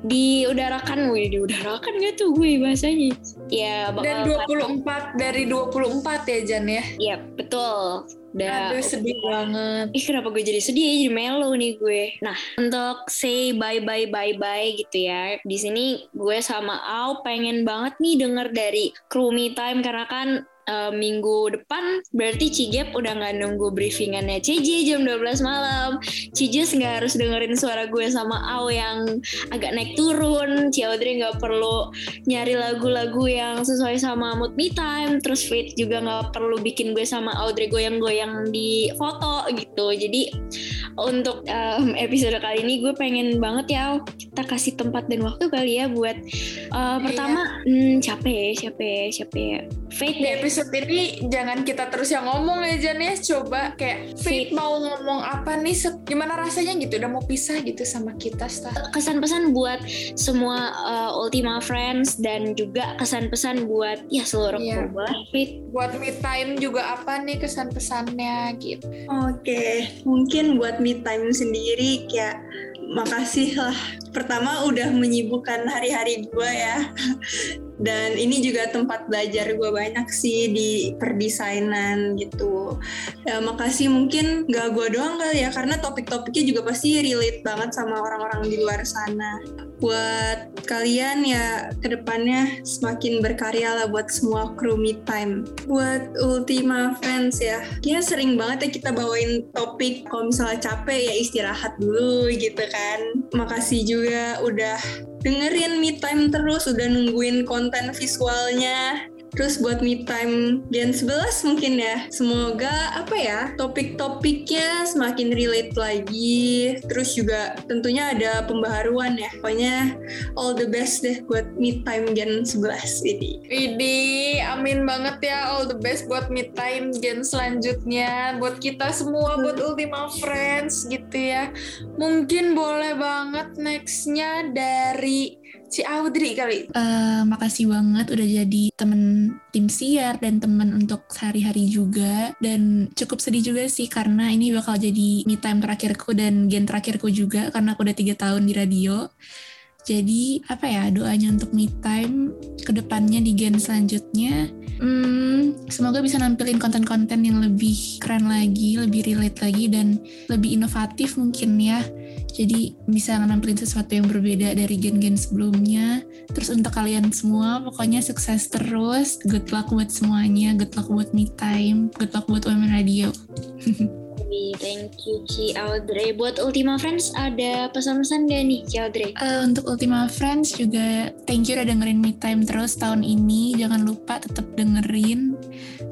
diudarakan, wih diudarakan gak tuh gue bahasanya? Ya Dan bakal 24 dari 24 ya Jan ya. Iya betul. Udah, Aduh sedih banget. Ih kenapa gue jadi sedih ya jadi melo nih gue. Nah untuk say bye bye bye bye gitu ya. Di sini gue sama Au pengen banget nih denger dari crew me time karena kan eh, minggu depan berarti Cigep udah nggak nunggu briefingannya CJ jam 12 malam. Cijes nggak harus dengerin suara gue sama Au yang agak naik turun. Ciaudrey nggak perlu nyari lagu-lagu yang sesuai sama mood me time. Terus Fit juga nggak perlu bikin gue sama Audrey goyang-goyang di foto gitu. Jadi untuk em, episode kali ini gue pengen banget ya Au, kita kasih tempat dan waktu kali ya buat eh, pertama hmm, siapa ya siapa ya ya Fate Di deh episode ini jangan kita terus yang ngomong ya Jan ya. Coba kayak Faith mau ngomong apa nih? Se- Gimana rasanya gitu? Udah mau pisah gitu sama kita Stah kesan-pesan buat semua eh, Ultima Friends dan juga kesan-pesan buat ya seluruh Iya. bola Fit. Buat me time juga apa nih kesan-pesannya gitu? Oke, mungkin buat me time sendiri kayak makasih lah. Pertama udah menyibukkan hari-hari gue ya. Dan ini juga tempat belajar gue banyak sih di perdesainan gitu. Ya, makasih mungkin gak gue doang kali ya, karena topik-topiknya juga pasti relate banget sama orang-orang di luar sana. Buat kalian ya ke depannya semakin berkarya lah buat semua kru me time. Buat Ultima Friends ya, kayaknya sering banget ya kita bawain topik kalau misalnya capek ya istirahat dulu gitu kan. Makasih juga udah dengerin me time terus, udah nungguin konten visualnya. Terus buat me time Gen 11 mungkin ya. Semoga apa ya, topik-topiknya semakin relate lagi. Terus juga tentunya ada pembaharuan ya. Pokoknya all the best deh buat me time Gen 11 ini. Widih, amin banget ya All the best buat me time Gen selanjutnya Buat kita semua, buat Ultima Friends gitu ya Mungkin boleh banget nextnya dari si Audrey kali. Eh, makasih banget udah jadi temen tim siar dan temen untuk sehari-hari juga. Dan cukup sedih juga sih karena ini bakal jadi me time terakhirku dan gen terakhirku juga karena aku udah tiga tahun di radio. Jadi apa ya doanya untuk me time ke depannya di gen selanjutnya hmm, semoga bisa nampilin konten-konten yang lebih keren lagi lebih relate lagi dan lebih inovatif mungkin ya jadi bisa nampilin sesuatu yang berbeda dari gen-gen sebelumnya Terus untuk kalian semua, pokoknya sukses terus. Good luck buat semuanya. Good luck buat me time. Good luck buat Women Radio. (laughs) Wih, thank you Ci Audrey buat Ultima Friends ada pesan-pesan gak nih Ci Audrey Eh, untuk Ultima Friends juga thank you udah dengerin me time terus tahun ini. Jangan lupa tetap dengerin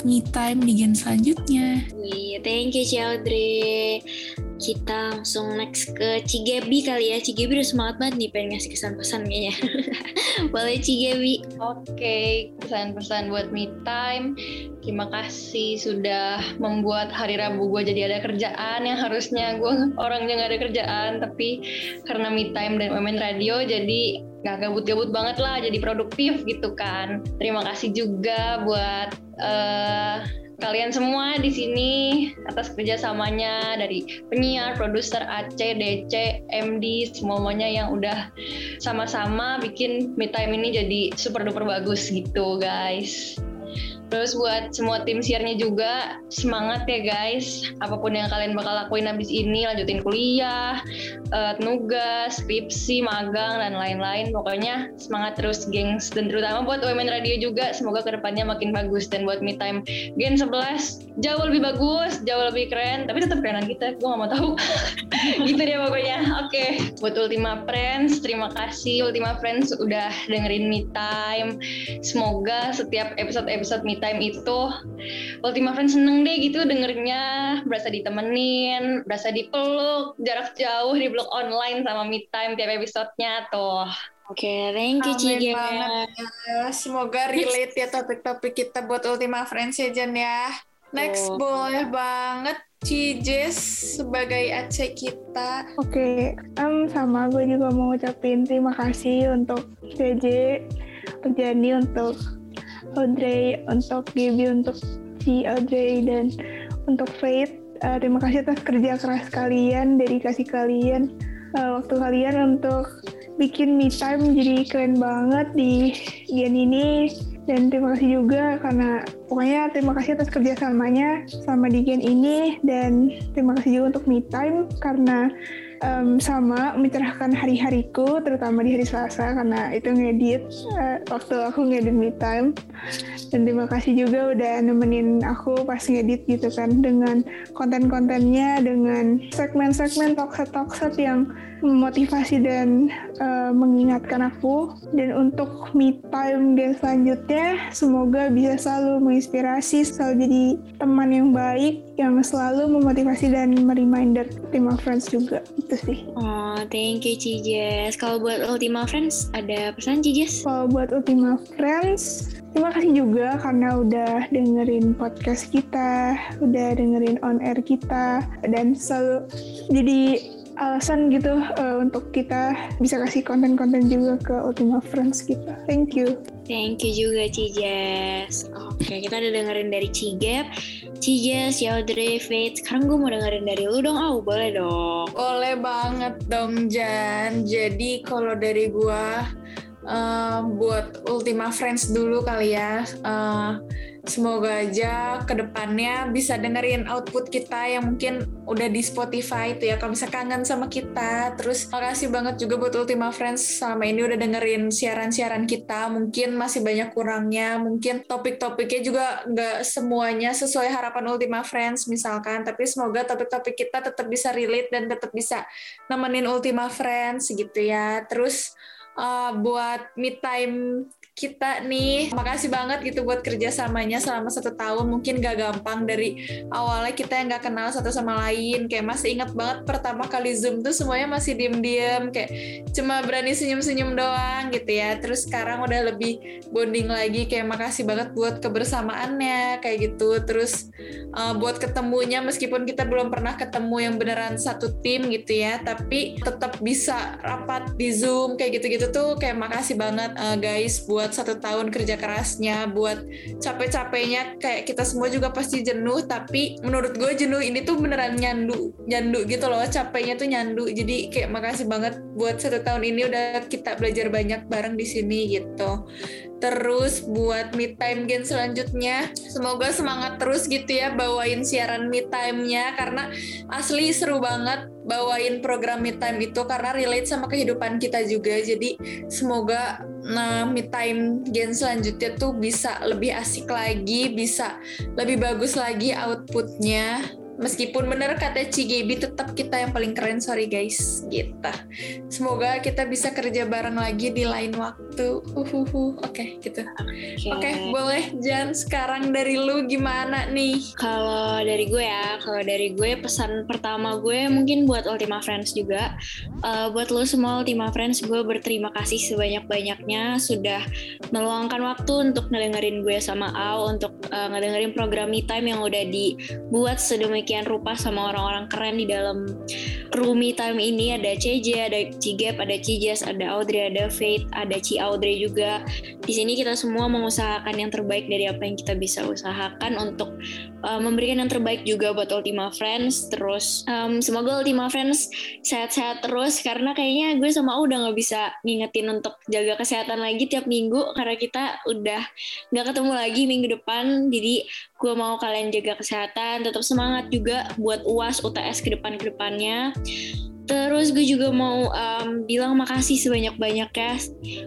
me time di gen selanjutnya. Wih, thank you Ci Audrey kita langsung next ke Cigebi kali ya. Cigebi udah semangat banget nih pengen ngasih kesan-pesan kayaknya. (laughs) Boleh Cigebi Oke, pesan-pesan buat me time. Terima kasih sudah membuat hari Rabu gue jadi ada kerjaan yang harusnya gue (laughs) orangnya nggak ada kerjaan, tapi karena me time dan Women Radio jadi nggak gabut-gabut banget lah, jadi produktif gitu kan. Terima kasih juga buat eh, kalian semua di sini atas kerjasamanya dari penyiar, produser, AC, DC, MD, semuanya yang udah sama-sama bikin Me Time ini jadi super duper bagus gitu guys. Terus buat semua tim siarnya juga semangat ya guys. Apa pun yang kalian bakal lakuin habis ini, lanjutin kuliah, eh, nugas, skripsi, magang dan lain-lain. Pokoknya semangat terus gengs. Dan terutama buat Women Radio juga semoga ke depannya makin bagus. Dan buat Me Time Gen 11 jauh lebih bagus, jauh lebih keren. Tapi tetap kerenan kita, gue gak mau tahu. (laughs) gitu deh pokoknya oke buat Ultima Friends terima kasih Ultima Friends udah dengerin Me Time semoga setiap episode-episode Me Time itu Ultima Friends seneng deh gitu dengerinnya berasa ditemenin berasa dipeluk jarak jauh di blog online sama Me Time tiap episodenya tuh Oke, thank you ya. Semoga relate ya topik-topik kita buat Ultima Friends ya Jan ya. Next Oh. boleh banget Cijes sebagai AC kita. Oke, em, sama gue juga mau ucapin terima kasih untuk JJ, untuk Jani, untuk Audrey, untuk Gaby, untuk si Audrey, dan untuk Faith. Eh, terima kasih atas kerja keras kalian, dedikasi kalian, eh, waktu kalian untuk bikin me time jadi keren banget di gen ini. Dan terima kasih juga karena pokoknya terima kasih atas kerjasamanya sama di gen ini dan terima kasih juga untuk me time karena em, sama mencerahkan hari-hariku terutama di hari Selasa karena itu ngedit eh, waktu aku ngedit me time. Dan terima kasih juga udah nemenin aku pas ngedit gitu kan dengan konten-kontennya dengan segmen-segmen talkset-talkset yang memotivasi dan eh, mengingatkan aku. Dan untuk me time dan selanjutnya semoga bisa selalu menginspirasi selalu jadi teman yang baik yang selalu memotivasi dan mereminder Ultima Friends juga itu sih Oh, thank you Cijes. Kalau buat Ultima Friends, ada pesan Cijes? kalau buat Ultima Friends terima kasih juga karena udah dengerin podcast kita udah dengerin on air kita dan selalu jadi alasan gitu eh, untuk kita bisa kasih konten-konten juga ke Ultima Friends kita thank you Thank you juga Cijes. Oke, kita udah dengerin dari Cigep, Cijes, Yaudre, Faith. Sekarang gue mau dengerin dari lu dong, oh boleh dong. Boleh banget dong Jan. Jadi kalau dari gua eh, buat Ultima Friends dulu kali ya. Eh, semoga aja ke depannya bisa dengerin output kita yang mungkin udah di Spotify itu ya. Kalau bisa kangen sama kita. Terus makasih banget juga buat Ultima Friends selama ini udah dengerin siaran-siaran kita. Mungkin masih banyak kurangnya. Mungkin topik-topiknya juga nggak semuanya sesuai harapan Ultima Friends misalkan. Tapi semoga topik-topik kita tetap bisa relate dan tetap bisa nemenin Ultima Friends gitu ya. Terus uh, buat me time kita nih, makasih banget gitu buat kerjasamanya selama satu tahun. Mungkin gak gampang dari awalnya kita yang gak kenal satu sama lain. Kayak masih ingat banget pertama kali Zoom tuh semuanya masih diem-diem. Kayak cuma berani senyum-senyum doang gitu ya. Terus sekarang udah lebih bonding lagi. Kayak makasih banget buat kebersamaannya kayak gitu. Terus uh, buat ketemunya meskipun kita belum pernah ketemu yang beneran satu tim gitu ya. Tapi tetap bisa rapat di Zoom kayak gitu-gitu tuh kayak makasih banget uh, guys buat satu tahun kerja kerasnya, buat capek-capeknya kayak kita semua juga pasti jenuh. Tapi menurut gue jenuh ini tuh beneran nyandu, nyandu gitu loh. Capeknya tuh nyandu. Jadi kayak makasih banget buat satu tahun ini udah kita belajar banyak bareng di sini gitu. Terus buat me time gen selanjutnya, semoga semangat terus gitu ya bawain siaran me time-nya karena asli seru banget bawain program me time itu karena relate sama kehidupan kita juga. Jadi semoga nah me time gen selanjutnya tuh bisa lebih asik lagi, bisa lebih bagus lagi outputnya. Meskipun bener kata Cigebi tetap kita yang paling keren, sorry guys, gitu. Semoga kita bisa kerja bareng lagi di lain waktu. Uhuhu. Oke, gitu. Oke, boleh Jan. Sekarang dari lu gimana nih? Kalau dari gue ya, kalau dari gue pesan pertama gue mungkin buat Ultima Friends juga. Eh, buat lo semua Ultima Friends, gue berterima kasih sebanyak-banyaknya sudah meluangkan waktu untuk ngedengerin gue sama Al untuk eh, ngedengerin program Me Time yang udah dibuat sedemikian rupa sama orang-orang keren di dalam Me Time ini. Ada CJ, ada Cigep, ada Cijas, ada Audrey, ada Faith, ada Ci Audrey juga. Di sini kita semua mengusahakan yang terbaik dari apa yang kita bisa usahakan untuk uh, memberikan yang terbaik juga buat Ultima Friends. Terus um, semoga Ultima Friends sehat-sehat terus karena kayaknya gue sama U udah nggak bisa ngingetin untuk jaga kesehatan lagi tiap minggu karena kita udah nggak ketemu lagi minggu depan. Jadi gue mau kalian jaga kesehatan, tetap semangat juga buat UAS UTS ke depan ke depannya. Terus gue juga mau um, bilang makasih sebanyak-banyaknya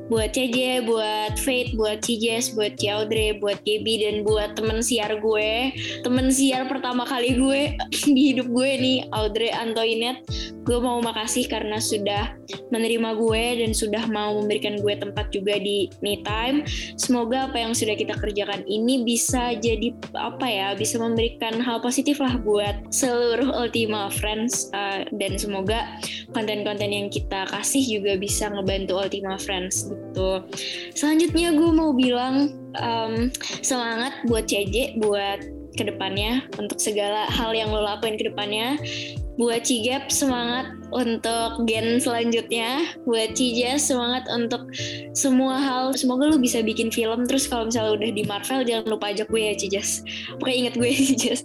buat CJ, buat Faith, buat Cijes, buat Ciaudre, buat Gaby, dan buat temen siar gue. Temen siar pertama kali gue (laughs) di hidup gue nih, Audrey Antoinette. gue mau makasih karena sudah menerima gue dan sudah mau memberikan gue tempat juga di me time semoga apa yang sudah kita kerjakan ini bisa jadi apa ya bisa memberikan hal positif lah buat seluruh Ultima Friends uh, dan semoga konten-konten yang kita kasih juga bisa ngebantu Ultima Friends gitu. Selanjutnya gue mau bilang um, semangat buat CJ buat ke depannya untuk segala hal yang lo lakuin ke depannya buat Cigap semangat untuk gen selanjutnya. Buat Cijas semangat untuk semua hal. Semoga lu bisa bikin film. Terus kalau misalnya udah di Marvel jangan lupa ajak gue ya Cijas pokoknya inget gue (laughs) Cijas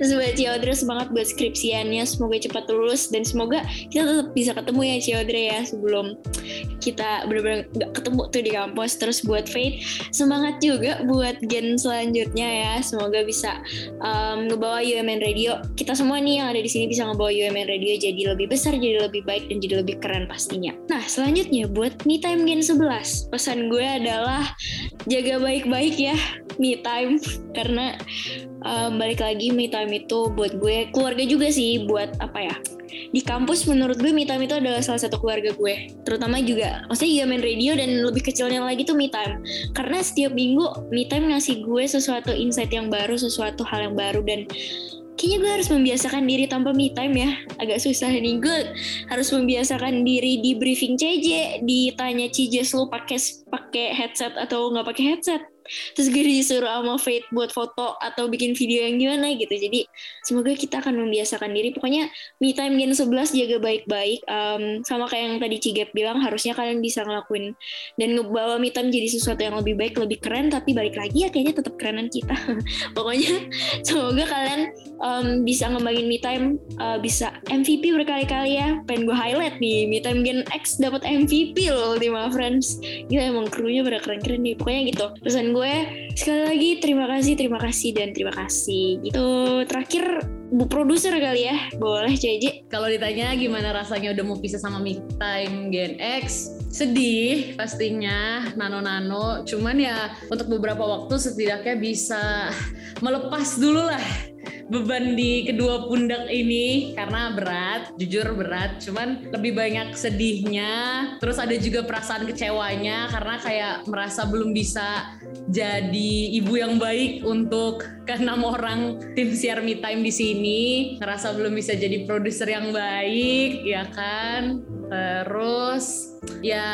terus buat Ciodre semangat buat skripsiannya. Semoga cepat lulus. Dan semoga kita tetap bisa ketemu ya Ciodre ya sebelum kita benar-benar gak ketemu tuh di kampus terus buat Faith semangat juga buat gen selanjutnya ya semoga bisa um, ngebawa UMN Radio kita semua nih yang ada di sini bisa ngebawa UMN Radio jadi lebih besar jadi lebih baik dan jadi lebih keren pastinya. Nah, selanjutnya buat Me Time Gen 11. Pesan gue adalah jaga baik-baik ya Me Time karena um, balik lagi Me Time itu buat gue keluarga juga sih buat apa ya? di kampus menurut gue Me Time itu adalah salah satu keluarga gue. Terutama juga maksudnya juga main radio dan lebih kecilnya lagi tuh Me Time. Karena setiap minggu Me Time ngasih gue sesuatu insight yang baru sesuatu hal yang baru dan kayaknya gue harus membiasakan diri tanpa me time ya. Agak susah nih gue harus membiasakan diri di briefing CJ ditanya Cijes lu pakai pakai headset atau nggak pakai headset terus gue disuruh sama Faith buat foto atau bikin video yang gimana gitu. Jadi semoga kita akan membiasakan diri. Pokoknya me time gen 11 jaga baik-baik. Um, sama kayak yang tadi Cigap bilang harusnya kalian bisa ngelakuin dan ngebawa me time jadi sesuatu yang lebih baik lebih keren. Tapi balik lagi ya kayaknya tetap kerenan kita. (laughs) Pokoknya semoga kalian um, bisa ngembangin me time uh, bisa MVP berkali-kali ya. Pengen gue highlight nih me time gen X dapat MVP loh Ultima Friends. Gila emang krunya pada keren-keren nih. Pokoknya gitu. Pesan gue sekali lagi terima kasih terima kasih dan terima kasih. Gitu terakhir bu produser kali ya. Boleh JJ kalau ditanya gimana rasanya udah mau pisah sama Me Time Gen X sedih pastinya nano-nano. Cuman ya untuk beberapa waktu setidaknya bisa melepas dulu lah beban di kedua pundak ini karena berat, jujur berat. Cuman lebih banyak sedihnya, terus ada juga perasaan kecewanya karena kayak merasa belum bisa jadi ibu yang baik untuk (laughs) keenam orang tim siar me time di sini, ngerasa belum bisa jadi produser yang baik, ya kan? Terus ya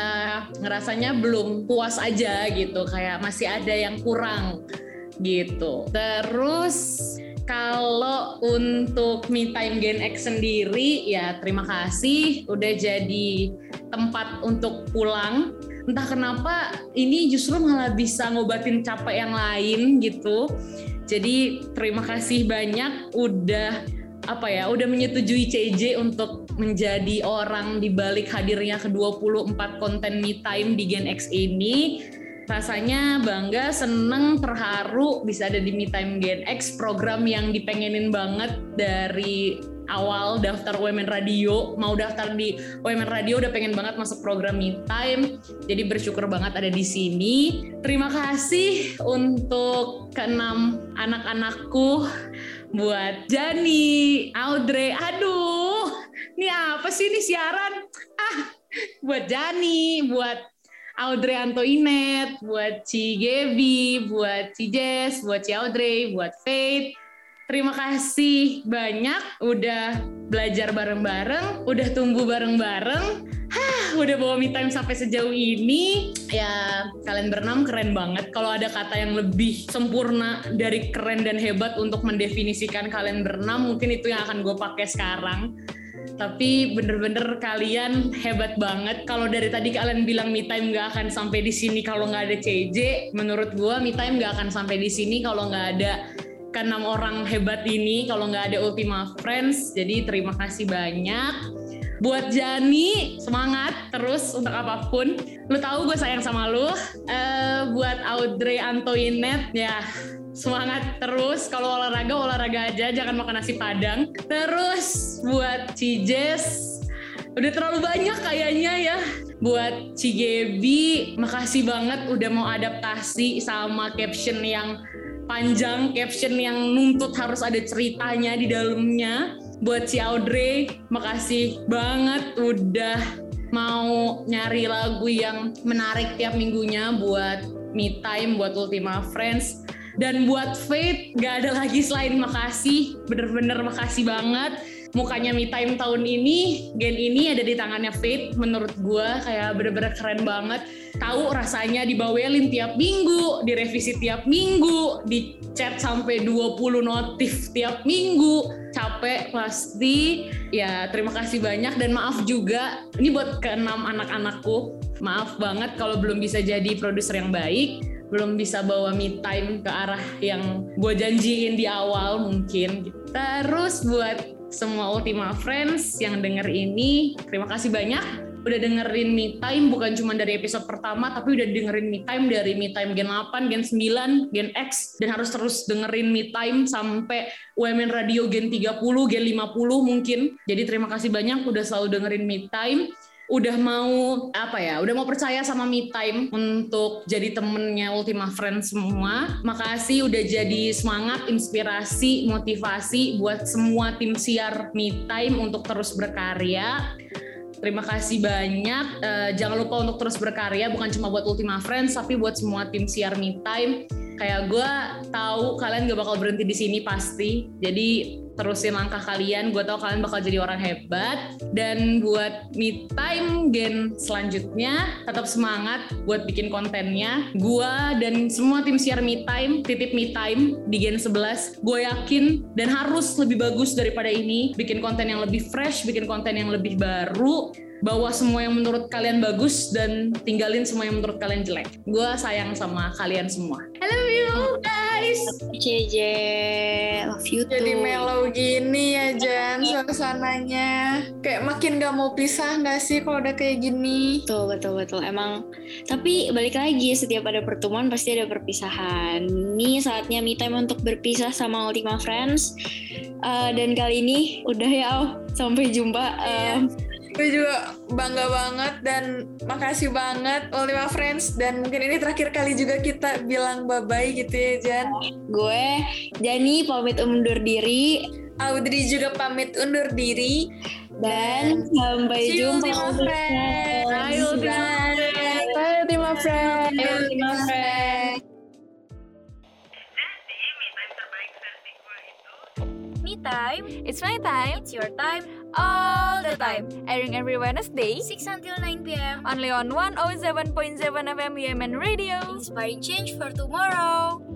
ngerasanya belum puas aja gitu, kayak masih ada yang kurang gitu. Terus kalau untuk Me Time Gen X sendiri ya terima kasih udah jadi tempat untuk pulang. Entah kenapa ini justru malah bisa ngobatin capek yang lain gitu. Jadi terima kasih banyak udah apa ya udah menyetujui CJ untuk menjadi orang di balik hadirnya ke 24 konten Me Time di Gen X ini rasanya bangga, seneng, terharu bisa ada di Me Time Gen X program yang dipengenin banget dari awal daftar Women Radio. Mau daftar di Women Radio udah pengen banget masuk program Me Time jadi bersyukur banget ada di sini. Terima kasih untuk keenam anak-anakku buat Jani, Audrey. Aduh ini apa sih ini siaran? Ah buat Jani buat Audrey Antoinette, buat Ci Gebi, buat Ci Jess, buat Ci Audrey, buat Faith. Terima kasih banyak udah belajar bareng-bareng, udah tumbuh bareng-bareng. Hah, udah bawa me time sampai sejauh ini. Ya, kalian berenam keren banget. Kalau ada kata yang lebih sempurna dari keren dan hebat untuk mendefinisikan kalian berenam, mungkin itu yang akan gue pakai sekarang tapi bener-bener kalian hebat banget. Kalau dari tadi kalian bilang me time nggak akan sampai di sini kalau nggak ada CJ, menurut gue me time nggak akan sampai di sini kalau nggak ada keenam orang hebat ini, kalau nggak ada Ultima Friends. Jadi terima kasih banyak. Buat Jani, semangat terus untuk apa pun. Lu tahu gue sayang sama lu. Uh, buat Audrey Antoinette, ya semangat terus. Kalau olahraga olahraga aja. Jangan makan nasi padang. Terus buat Cijes udah terlalu banyak kayaknya ya. Buat Cigebi makasih banget udah mau adaptasi sama caption yang panjang caption yang nuntut harus ada ceritanya di dalamnya buat si Audrey, makasih banget udah mau nyari lagu yang menarik tiap minggunya buat me time, buat Ultima Friends. Dan buat Faith, gak ada lagi selain makasih, bener-bener makasih banget mukanya Me Time tahun ini, gen ini ada di tangannya Faith. Menurut gue kayak bener-bener keren banget. Tahu rasanya dibawelin tiap minggu, direvisi tiap minggu, di chat sampai 20 notif tiap minggu. Capek pasti. Ya terima kasih banyak dan maaf juga. Ini buat keenam anak-anakku. Maaf banget kalau belum bisa jadi produser yang baik belum bisa bawa me time ke arah yang gue janjiin di awal mungkin. Terus buat semua Ultima Friends yang denger ini. Terima kasih banyak udah dengerin Me Time bukan cuma dari episode pertama tapi udah dengerin Me Time dari Me Time Gen 8, Gen 9, Gen X dan harus terus dengerin Me Time sampai UMN Radio Gen 30, Gen 50 mungkin. Jadi terima kasih banyak udah selalu dengerin Me Time udah mau apa ya, udah mau percaya sama Me Time untuk jadi temennya Ultima Friends semua. Makasih udah jadi semangat, inspirasi, motivasi buat semua tim siar Me Time untuk terus berkarya. Terima kasih banyak. Uh, jangan lupa untuk terus berkarya, bukan cuma buat Ultima Friends, tapi buat semua tim siar Me Time. Kayak gue tahu kalian gak bakal berhenti di sini pasti. Jadi terusin langkah kalian. Gue tau kalian bakal jadi orang hebat. Dan buat me time gen selanjutnya, tetap semangat buat bikin kontennya. Gue dan semua tim siar me time, titip me time di gen 11. Gue yakin dan harus lebih bagus daripada ini. Bikin konten yang lebih fresh, bikin konten yang lebih baru bawa semua yang menurut kalian bagus dan tinggalin semua yang menurut kalian jelek. Gue sayang sama kalian semua. I love you guys. JJ, love you Jadi too. mellow gini ya Jan suasananya. Kayak makin gak mau pisah gak sih kalau udah kayak gini? Betul, betul, betul. Emang, tapi balik lagi, setiap ada pertemuan pasti ada perpisahan. Ini saatnya me time untuk berpisah sama Ultima Friends. Uh, dan kali ini udah ya, oh, sampai jumpa. Um, Gue juga bangga banget dan makasih banget Ultima Friends dan mungkin ini terakhir kali juga kita bilang bye-bye gitu ya Jan. gue, Jani, pamit undur diri. Audrey juga pamit undur diri. Dan sampai jumpa. Ultima Friends. Bye, Ultima Bye. Bye, Ultima Friends. Bye, Ultima Friends. Me time. It's my time. It's your time. All the time. Airing every Wednesday. 6 until 9 p.m. Only on 107.7 FM UMN Radio. Inspiring change for tomorrow.